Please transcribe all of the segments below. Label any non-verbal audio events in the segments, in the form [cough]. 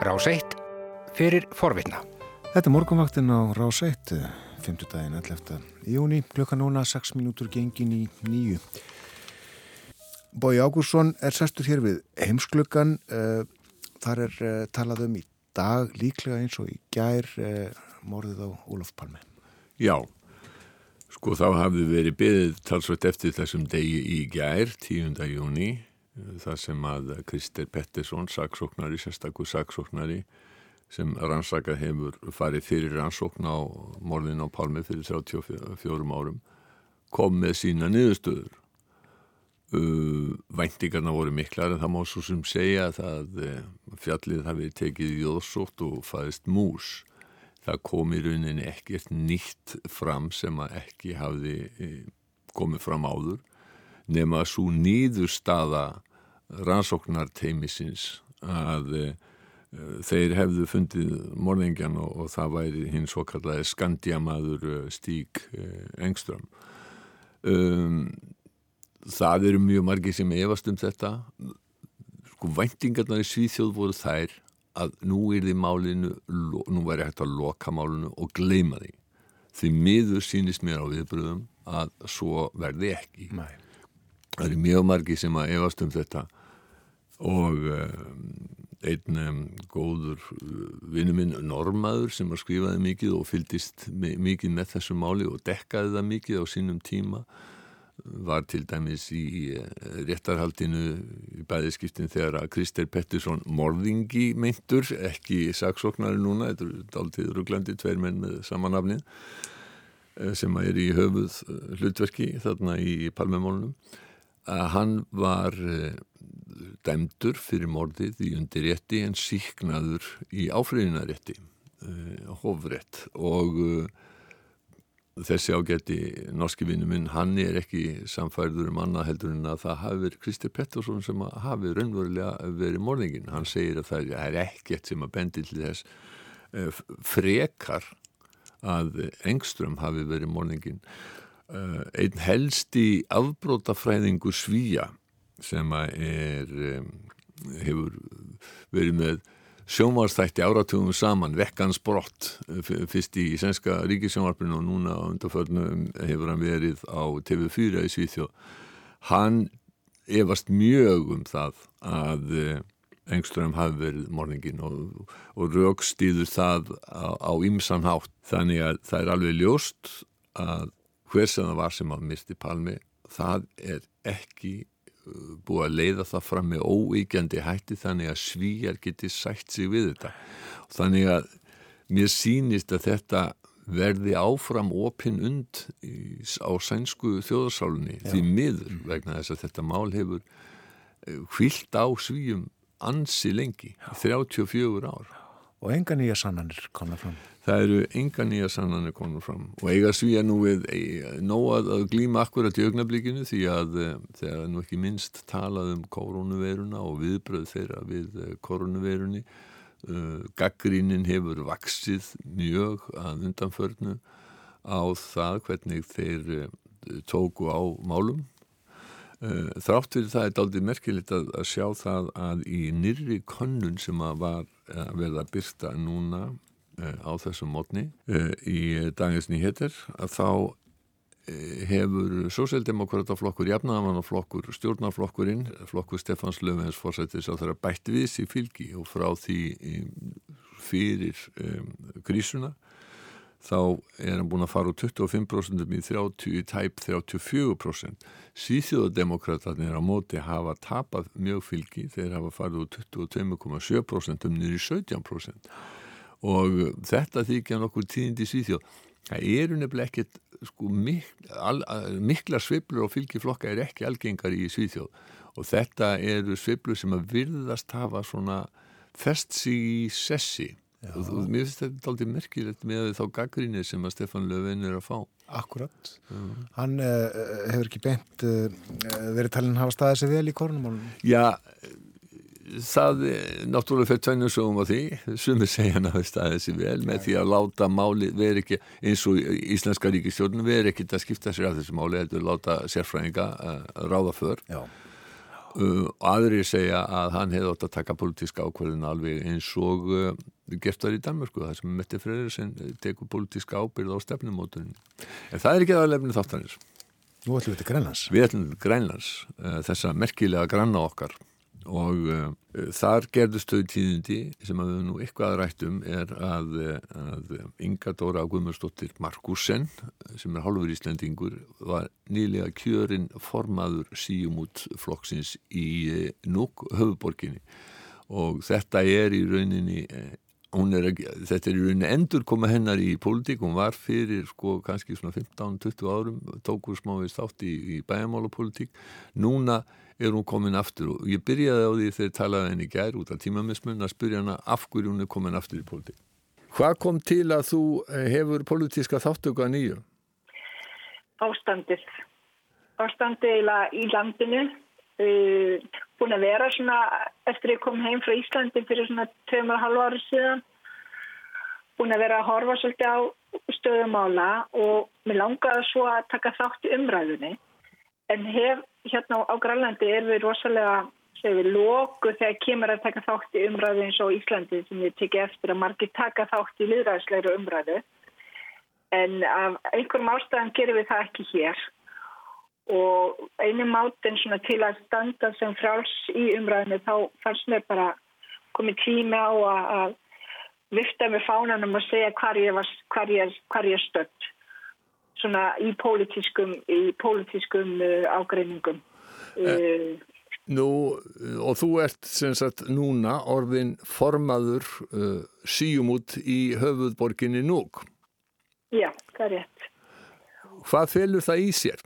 Rás 1 fyrir forvitna. Þetta er morgunvaktin á Rás 1, 5. daginn 11. júni, klukka núna 6 minútur gengin í nýju. Bói Ágúrsson er sestur hér við heimsklukkan. Eh, þar er eh, talað um í dag líklega eins og í gær eh, morðið á Ólaf Palme. Já, sko þá hafði verið byggðið talsvægt eftir þessum degi í gær, 10. júni, það sem að Krister Pettersson, saksóknari, sérstakku saksóknari, sem rannsaka hefur farið fyrir rannsókn á morðin á Palme fyrir 34 árum, kom með sína niðurstöður. Uh, væntingarna voru miklar en það má svo sem segja að uh, fjallið hafi tekið jóðsótt og fæðist mús það kom í rauninni ekkert nýtt fram sem að ekki hafði uh, komið fram áður nema svo nýðurstaða rannsóknarteimisins að þeir hefðu fundið morðingjan og, og það væri hins kallaði skandjamaður Stík Engström. Um það eru mjög margir sem efast um þetta. Sko væntingarnar í Svíþjóð voru þær að nú er því málinu nú væri hægt að loka málinu og gleima því. Því miður sínist mér á viðbröðum að svo verði ekki. Nei. Það eru mjög margir sem að efast um þetta og um, einn góður vinnuminn Normaður sem að skrifaði mikið og fyldist mikið með þessu máli og dekkaði það mikið á sínum tíma var til dæmis í réttarhaldinu í bæðiskiptin þegar að Krister Pettersson morðingi meintur, ekki saksóknari núna, þetta er aldrei rugglandi tveir menn með samanafnin sem er í höfuð hlutverki þarna í palmemólunum að hann var dæmdur fyrir morðið í undirrétti en síknaður í áfriðinarétti hofrétt og þessi ágætti norski vinnu minn, hann er ekki samfærður um annað heldur en að það hafi verið Krister Pettersson sem hafi raunverulega verið morðingin. Hann segir að það er ekkert sem að bendi til þess frekar að Engström hafi verið morðingin. Uh, einn helsti afbrótafræðingu svíja sem er, hefur verið með sjónvarstætti áratugum saman, vekkans brott fyrst í sænska ríkisjónvarpinu og núna undarförnum hefur hann verið á TV4 í Svíþjóð. Hann efast mjög um það að Engström hafi verið morningin og, og raukstýður það á ymsan hátt. Þannig að það er alveg ljóst að hver sem það var sem að misti palmi það er ekki búið að leiða það fram með óíkjandi hætti þannig að svíjar geti sætt sig við þetta. Þannig að mér sýnist að þetta verði áfram opinn und á sænsku þjóðarsálunni því miður vegna þess að þetta mál hefur hvilt á svíjum ansi lengi, Já. 34 ár og enga nýja sannanir konar fram. Það eru enga nýja sannanir konar fram. Og eiga svíja nú við nóg að glýma akkurat í augnablíkinu því að þegar nú ekki minnst talað um koronaveiruna og viðbröð þeirra við koronaveirunni uh, gaggrínin hefur vaksið mjög að undanförnu á það hvernig þeir tóku á málum þrátt fyrir það er daldið merkilegt að, að sjá það að í nýri konnun sem að var að verða að byrta núna uh, á þessum mótni í daginsni héttir að þá hefur sósældemokrataflokkur, jafnaðamannaflokkur stjórnaflokkurinn, flokkur Stefans Löfvens fórsættis á þeirra bætt við sér fylgi og frá því fyrir um, krísuna þá er hann búin að fara úr 25% í 30, tæp 34%. Síþjóðademokraterna er á móti hafa tapað mjög fylgi, þeir hafa farið úr 22,7% um nýri 17%. Og þetta þykja nokkur tíðindi síþjóð. Það eru nefnilega ekkert, sko, mik mikla sviblur og fylgiflokka er ekki algengar í síþjóð. Og þetta eru sviblur sem að virðast hafa svona fest sig í sessi og, og mér finnst þetta aldrei merkilegt með þá gaggrinni sem að Stefan Löfven er að fá. Akkurat, mm. hann uh, hefur ekki beint uh, verið talin hafa staðið sér vel í korunumálunum Já, það náttúrulega fyrir tvennu sögum á því. Sem er segjan að hafa staðið sér vel með Já. því að láta máli veri ekki eins og Íslenska ríkistjórnum veri ekki að skipta sér af þessu máli, heldur láta sérfræðinga uh, ráða för. Já. Uh, aðri segja að hann hefði átt að taka politíska ákverðin alveg eins og gert var í Danmörku það sem Mette Freyrirsen tekur politíska ábyrð á stefnumótunni en það er ekki aðalefni þáttanir Nú ætlum við til Grænlands. Við ætlum til Grænlands uh, þessa merkilega granna okkar. Og uh, þar gerðust þau tíðindi sem að við nú eitthvað rættum er að, að Inga Dóra Guðmundsdóttir Markusen sem er hálfur íslendingur var nýlega kjörin formaður síum út flokksins í Núk höfuborginni og þetta er í rauninni Er þetta er í rauninni endur koma hennar í pólitík, hún var fyrir sko kannski svona 15-20 árum tókur smávist átt í, í bæamálapólitík núna er hún komin aftur og ég byrjaði á því þegar talaði henni gær út af tímamismun að spyrja hana af hverju hún er komin aftur í pólitík. Hvað kom til að þú eh, hefur pólitíska þáttöku að nýju? Ástandið. Ástandið í landinu uh, búin að vera svona eftir að ég kom heim frá Íslandi fyrir svona 2,5 ári síðan. Búin að vera að horfa svolítið á stöðumála og mér langaði svo að taka þátt í umræðunni. En hef hérna á Grænlandi er við rosalega við lóku þegar kemur að taka þátt í umræðu eins og Íslandi sem ég teki eftir að margir taka þátt í liðræðisleiri umræðu. En af einhverjum ástæðan gerum við það ekki hér og einu mátin til að standa sem fráls í umræðinu þá fannst mér bara komið tími á að vifta með fánanum og segja hvar ég, var, hvar ég, hvar ég stödd. Svona í pólitískum í pólitískum uh, ágreiningum. Uh, Nú og þú ert sem sagt núna orðin formaður uh, síum út í höfuðborginni Núk Já, það er rétt. Hvað felur það í sér?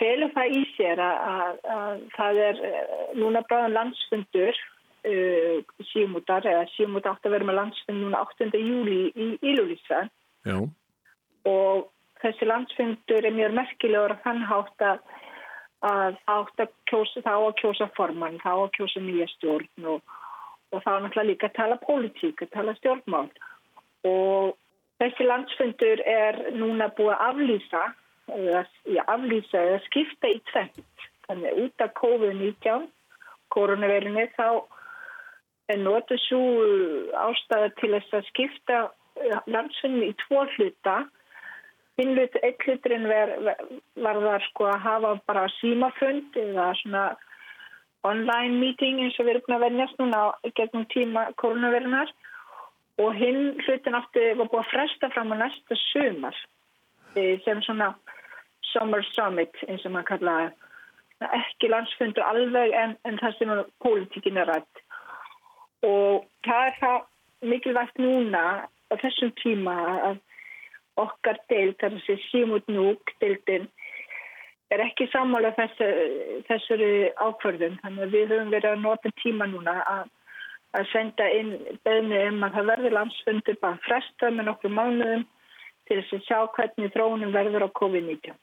Felur það í sér að, að, að það er eh, núna bráðan landsfundur uh, símútar eða símút átt að vera með landsfund núna 8. júli í Ílúlísa og þessi landsfundur er mjög merkilegur að þann hátt að að átt að kjósa þá að kjósa formann, þá að kjósa nýja stjórn og, og þá náttúrulega líka að tala pólitík, að tala stjórnmál og þessi landsfundur er núna búið að aflýsa að aflýsa eða skipta í tvent. Þannig út af COVID-19, koronavirinu, þá er notið svo ástæða til þess að skipta eh, landsfunni í tvo hluta. Hinnlut, eitt hluturinn var, það sko að hafa bara símafund eða svona online meeting eins og við erum að vennjast núna gegnum tíma koronavirunar og hinn hlutin aftur var búið að fresta fram á næsta sumar eh, sem svona Summer Summit eins og maður kallaði ekki landsfundur alveg en, en það sem pólitíkin er rætt. Og það er það mikilvægt núna á þessum tíma að okkar deilt, þar að sé símút núk deiltin er ekki sammála þessu, þessari ákvörðum þannig að við höfum verið að nota tíma núna að, að senda inn beðni um að það verður landsfundur bara fresta með nokkur mánuðum til þess að sjá hvernig þróunum verður á COVID-19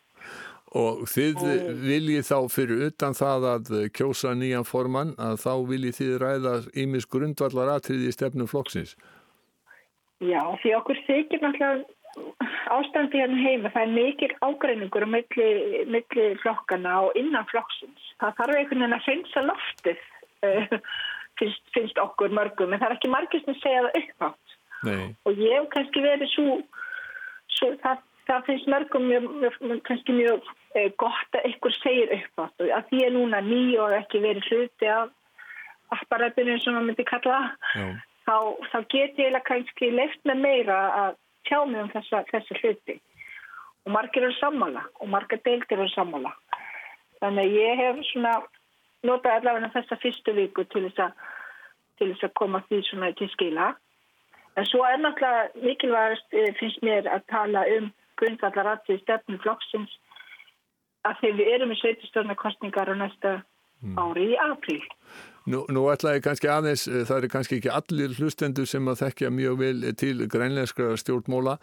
Og þið viljið þá fyrir utan það að kjósa nýjan formann að þá viljið þið ræða ímis grundvallar aðtriði í stefnum flokksins? Já, því okkur þykir náttúrulega ástandi hérna heima. Það er mikil ágreiningur um milli, milli flokkana og innan flokksins. Það þarf einhvern veginn að hreinsa loftið, uh, finnst, finnst okkur mörgum, en það er ekki margir sem segja það uppátt. Og ég hef kannski verið svo, svo það það finnst mörgum mjög, mjög, kannski mjög eh, gott að ykkur segir upp átt og að því er núna ný og ekki verið hluti af apparatinu sem maður myndi kalla þá, þá get ég kannski leift með meira að tjá mig um þessa, þessa hluti. Og margir eru sammála og margir deildir eru sammála. Þannig að ég hef svona notað allavega þessa fyrstu viku til þess að, til þess að koma því svona til skila. En svo er náttúrulega mikilvægast eh, finnst mér að tala um grundvallar aðtíð stefnum flokksins að þegar við erum í sveitistöðnarkostningar á næsta mm. ári í apríl. Nú, nú ætlaði kannski aðeins, eh, það er kannski ekki allir hlustendur sem að þekkja mjög vel til grænleinskra stjórnmóla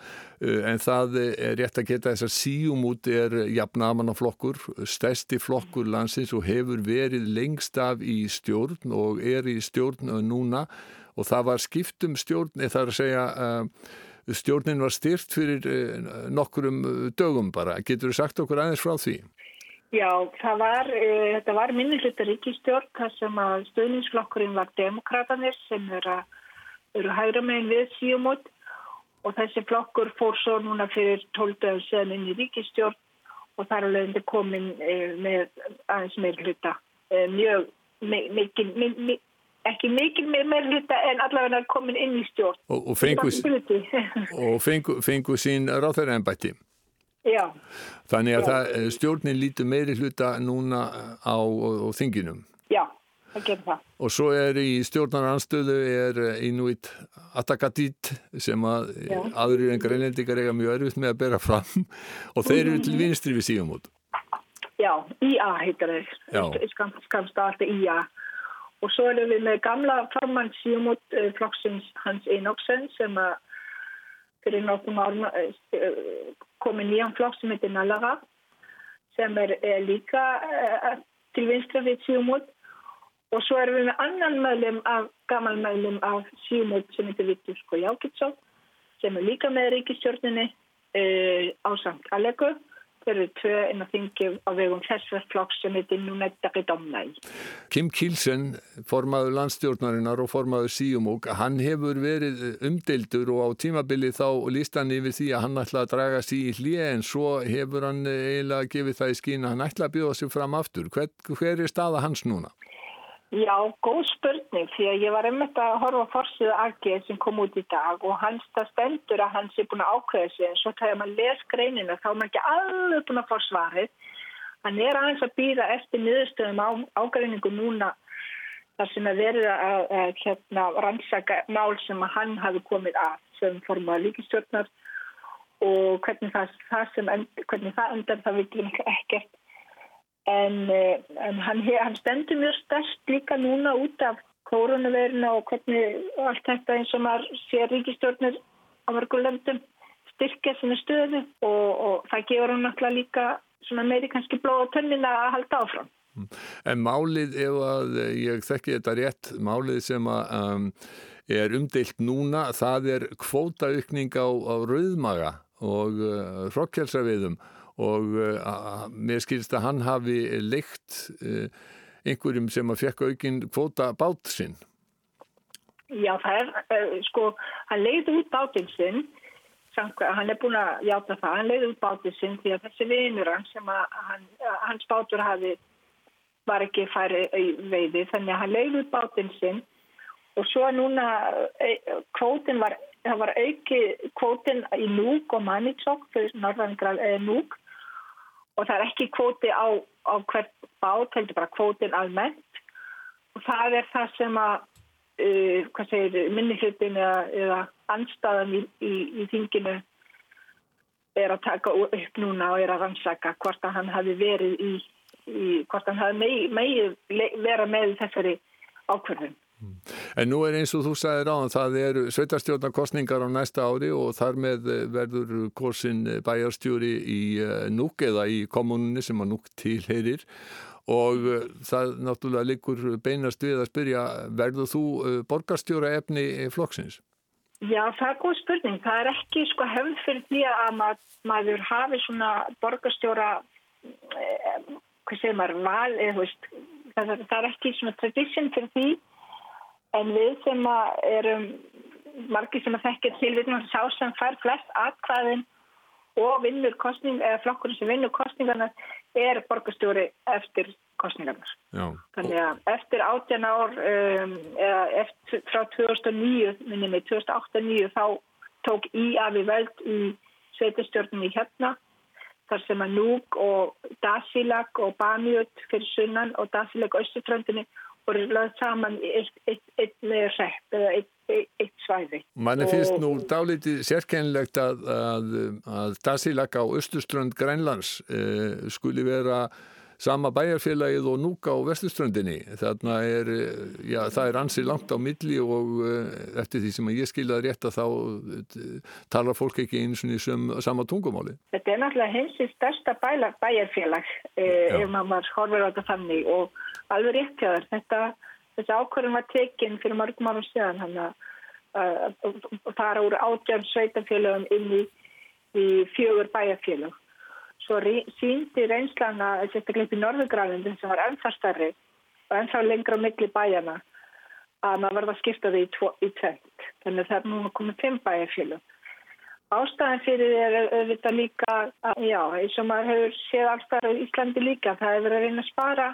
eh, en það er rétt að geta þess að síum út er jafnaman á flokkur, stærsti flokkur landsins og hefur verið lengst af í stjórn og er í stjórn núna og það var skiptum stjórn, eða það er að segja stjórnin var styrt fyrir eh, nokkurum eh, dögum bara. Getur þú sagt okkur aðeins frá því? Já, var, uh, þetta var minnilegt ríkistjórn þar sem að stöðningsflokkurinn var demokratanir sem eru, eru hægra megin við síumót og þessi flokkur fór svo núna fyrir 12. sen inn í ríkistjórn og þar er leiðandi komin uh, með aðeins meir hluta. Uh, mjög mikil, ekki mikil meir hluta en allavega komin inn í stjórn. Og, og fengu, [laughs] og fengu, fengu sín ráþæra ennbætti. Já. Þannig að það, eh, stjórnin lítur meiri hluta núna á, á, á þinginum. Já, það getur það. Og svo er í stjórnaranstöðu er Inuit Atakatit sem að Já. aðrir en greinlendikar eiga mjög erfitt með að bera fram og þeir eru til vinstri við síðan út. Já, IA heitir þeir, skamst alltaf IA. Og svo erum við með gamla formann út uh, flokksins Hans Einoksen sem fyrir nokkum árum uh, komið nýjan flokk sem heitir Nalara sem er, líka uh, til vinstra við Síumút og svo erum við með annan meðlum af, gammal meðlum af Síumút sem heitir Vittur Sko Jákitsson sem er líka með ríkistjórnini á samt Allegu Eru tvö inn á þingi á vegum þessverðflokks sem heitir Núnettari Domnæ. Kim Kielsen, formaður landstjórnarinnar og formaður Síumók, hann hefur verið umdeildur og á tímabili þá líst hann yfir því að hann ætla að draga sí í hlið en svo hefur hann eiginlega gefið það í skín að hann ætla að bjóða sig fram aftur. Hver, hver er staða hans núna? Já, góð spurning því að ég var einmitt að horfa fórsíðu AG sem kom út í dag og hans það stendur að hans er búin að ákveða sig en svo þegar maður les greinina þá er maður ekki alveg búin að fá svarið. Hann er aðeins að býða eftir niðurstöðum á ágreiningu núna þar sem að verða að, að hérna, rannsaka mál sem að hann hafi komið að sem formað líkistjórnar og hvernig það, það, end, hvernig það endar það vil ekkert en, eh, en hann, hann stendur mjög stærst líka núna út af koronaviruna og hvernig allt þetta eins og maður sé ríkistjórnir á mörgulöndum styrkja sinni stöðu og, og það gefur hann náttúrulega líka meiri kannski blóð og tönnina að halda áfram. En málið, ef að ég þekki þetta rétt, málið sem að um, er umdeilt núna, það er kvótaaukning á, á rauðmaga og uh, hrokkjálsaviðum og uh, mér skilst að hann hafi leikt uh, einhverjum sem að fekk aukinn kvóta bát sinn. Já, það er, uh, sko, hann leiði út bátinn sinn, hann er búin að játa það, hann leiði út bátinn sinn því að þessi vinur hann sem að hann, hans bátur hafi, var ekki færi veiði, þannig að hann leiði út bátinn sinn og svo núna kvótin var, það var auki kvótin í núk og manitsokk fyrir norðangrað núk og það er ekki kvóti á, á hvert bát, heldur bara kvótin almennt og það er það sem að uh, segir, minnihlutin eða, eða anstaðan í, í, í þinginu er að taka upp núna og er að rannsaka hvort að hann hafi verið í, í hvort hann hafi megið megi vera með þessari ákverðin. En nú er eins og þú sagði ráðan, það eru sveitarstjórnarkostningar á næsta ári og þar með verður korsin bæjarstjóri í eh, núk eða í kommununni sem að núk tilherir og eh, það náttúrulega likur beinast við að spyrja, verður þú eh, borgarstjóra efni flokksins? Já, það er góð spurning. Það er ekki sko hefð fyrir því að mað, maður hafi svona borgarstjóra, eh, hvað segir maður, val, þú veist, það, það er ekki svona tradition fyrir því en við sem erum margir sem að þekkja til við erum sá sem fær flest atkvæðin og vinnur kostning eða flokkurinn sem vinnur kostningarna er borgastjóri eftir kostningarnar. Já. Þannig að eftir 18 ár um, eða eftir, frá 2009 minnum við 2008-2009 þá tók í að við veld í sveitastjórnum í hérna þar sem að Núk og Dasilag og Banjut fyrir sunnan og Dasilag og Östufröndinni voru lögð saman í eitt, eitt, eitt með repp eða eitt, eitt svæði. Manni finnst nú dálítið sérkennilegt að, að, að Dasilak á Östuströnd Grænlands eh, skuli vera sama bæjarfélagið og núka á vestuströndinni. Þarna er, já, það er ansið langt á milli og uh, eftir því sem ég skiljaði rétt að þá uh, talar fólk ekki eins og nýjum sama tungumáli. Þetta er náttúrulega heimsins stærsta bæjarfélag uh, ef maður horfir á þetta þannig og alveg rétt hjá þér. Þetta, þessi ákvörðum var tekinn fyrir mörgum árum síðan hann að fara úr átjörn sveitafélagum inn í, í fjögur bæjarfélag svo síndi reynslana, sérstaklega í Norðugrafindin sem var ennþá starri og ennþá lengra á milli bæjana að maður verða að skipta þau í, í tvent. Þannig að það er núna komið fimm bæjarfélum. Ástæðan fyrir er auðvitað líka, að, já, eins og maður hefur séð alltaf í Íslandi líka, það hefur verið að reyna að spara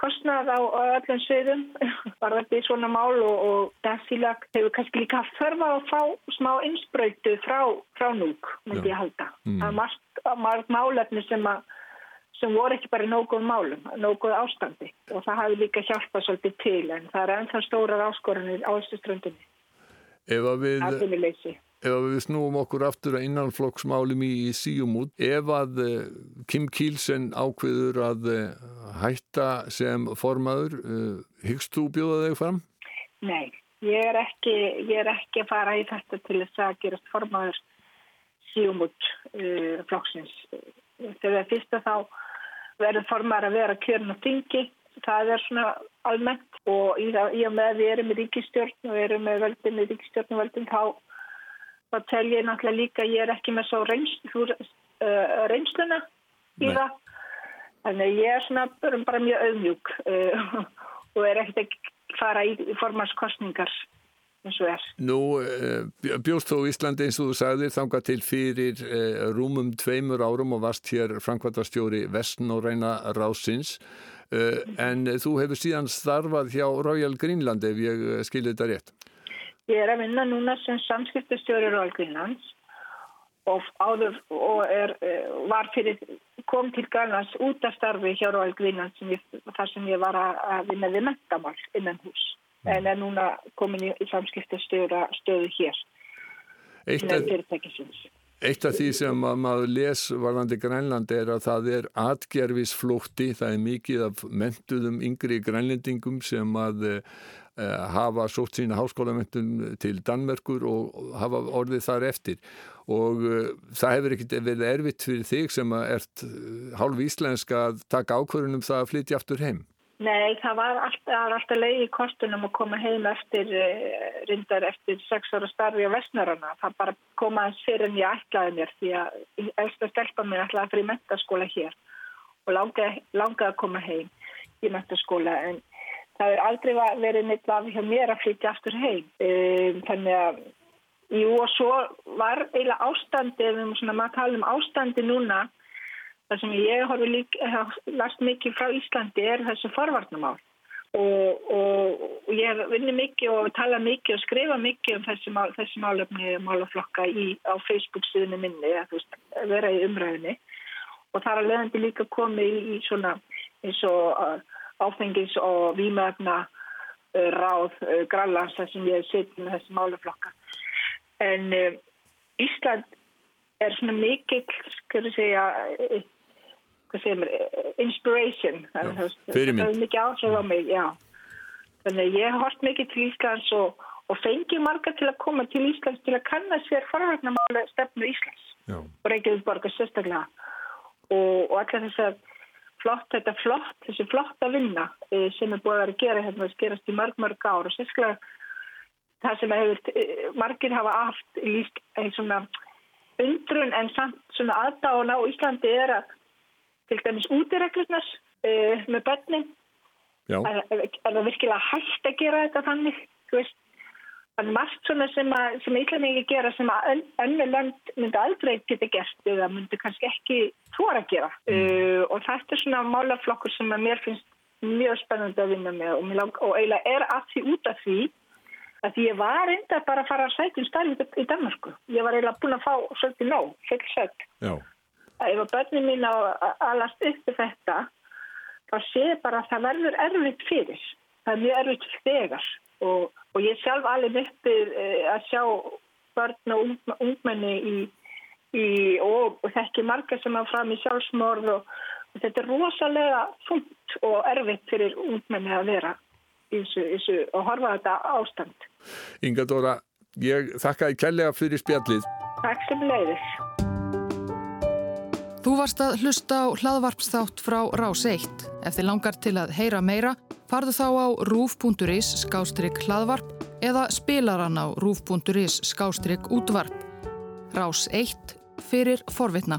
kostnað á, á öllum sviðum, [laughs] var þetta í svona mál og, og Desilag hefur kannski líka haft þörfa að fá smá einspröytu frá, frá núk, myndi ég halda. Mm. Það er margt, málefni sem, að, sem voru ekki bara nóguð málum, nóguð ástandi og það hafi líka hjálpað svolítið til en það er ennþá stórar áskoranir á þessu ströndinni. Ef að við ef við snúum okkur aftur að innanflokksmálum í, í síumút, ef að uh, Kim Kielsen ákveður að uh, hætta sem formaður, uh, hyggst þú bjóða þig fram? Nei, ég er ekki, ég er ekki að fara í þetta til þess að gerast formaður síumút flokksins. Þegar fyrst að þá verður formaður að vera kjörn og þingi, það er svona almennt og í, í og með við erum í ríkistjórn og erum með völdin í ríkistjórn og völdin þá þá tel ég náttúrulega líka ég er ekki með svo reynsl, uh, reynsluna í það þannig ég er svona bara mjög auðmjúk uh, [laughs] og er ekkert að fara í, formarskostningar eins og er. Nú uh, bjóst þú Íslandi eins og þú sagðir þanga til fyrir uh, rúmum tveimur árum og varst hér Frankvartastjóri Vestn og reyna Rásins en þú hefur síðan starfað hjá Royal Greenland ef ég skilir þetta rétt. Ég er að vinna núna sem samskiptustjóri Rólgrínlands og, áður, og er, eh, var fyrir, kom til Grænlands út af starfi hjá Rólgrínlands þar sem ég var að vinna við mentamál innan hús mm. en er núna komin í, í samskiptustjóra stöðu hér innan fyrirtækisins. Eitt af því sem maður les varðandi Grænland er að það er atgerfisflótti, það er mikið af mentuðum yngri grænlendingum sem að Eh, hafa sótt sína háskólamöntun til Danmerkur og hafa orðið þar eftir og uh, það hefur ekkert verið erfitt fyrir þig sem ert eh, hálf íslenska að taka ákvörunum það að flytja aftur heim? Nei, það var alltaf, alltaf leið í kostunum að koma heim eftir rindar eftir sex ára starfi á Vestnarana það bara komaðins fyrir en ég ætlaði mér því að eftir að stelpa mér ætlaði að fyrir mentaskóla hér og langaði langa að koma heim í mentaskóla en það er aldrei verið neitt af hjá mér að flytja aftur heim. Um, þannig að jú og svo var eiginlega ástandi ef við svona maður tala um ástandi núna það sem ég har last mikið frá Íslandi er þessu forvarnamál og, og, og ég vinni mikið og tala mikið og skrifa mikið um þessi, mál, þessi málöfni málaflokka í, á Facebook síðinu minni að veist, vera í umræðinni og það er að leðandi líka komið í, í svona eins og að áfengis og výmöfna uh, ráð uh, Grænlands þar sem ég sitt með þessi máluflokka. En uh, Ísland er svona mikill, að segir mér, inspiration. Fyrir mig. Er á mig, já. Þannig að ég har hort mikið til Íslands og, og fengið marga til að koma til Íslands til að kanna sér farvarnamála stefnu Íslands. Já. Og Reykjavík borgar sérstaklega. Og, og allar þess að flott, þetta er flott, þessi flotta vinna eh, sem er búið að vera að gera hérna, það skerast í mörg, mörg ár og sérstaklega það sem hefur, eh, margir hafa aft líst einn svona undrun en samt svona aðdáðan á Íslandi er að til dæmis útireglurnars uh, með börnin. Er það virkilega hægt að gera þetta þannig, er margt svona sem, að, sem Íslandingi gera sem að önnu land myndi aldrei geta gert eða myndi kannski ekki tóra að gera. Uh, og þetta er svona málaflokkur sem að mér finnst mjög spennandi að vinna með og, og eiginlega er að því út af því að ég var enda bara að fara að sætjum stærn í Danmarku. Ég var eiginlega búin að fá svolítið nóg, heilt sött. Ef að börnum mín á alast uppi þetta, þá sé bara að það verður erfitt fyrir. Það er mjög erfitt þegar og, og ég sjálf alveg uppið eh, að sjá börn og ungmenni í, í, og, og þekki marga sem hafa fram í sjálfsmorð og, og þetta er rosalega fullt og erfitt fyrir ungmenni að vera í þessu, þessu og horfa þetta ástand. Inga Dóra, ég þakka í kærlega fyrir spjallið. Takk sem leiðis. Þú varst að hlusta á hlaðvarpsþátt frá Rás 1. Ef þið langar til að heyra meira Farðu þá á rúf.is skástrygg hlaðvarp eða spilaran á rúf.is skástrygg útvarp. Rás 1 fyrir forvitna.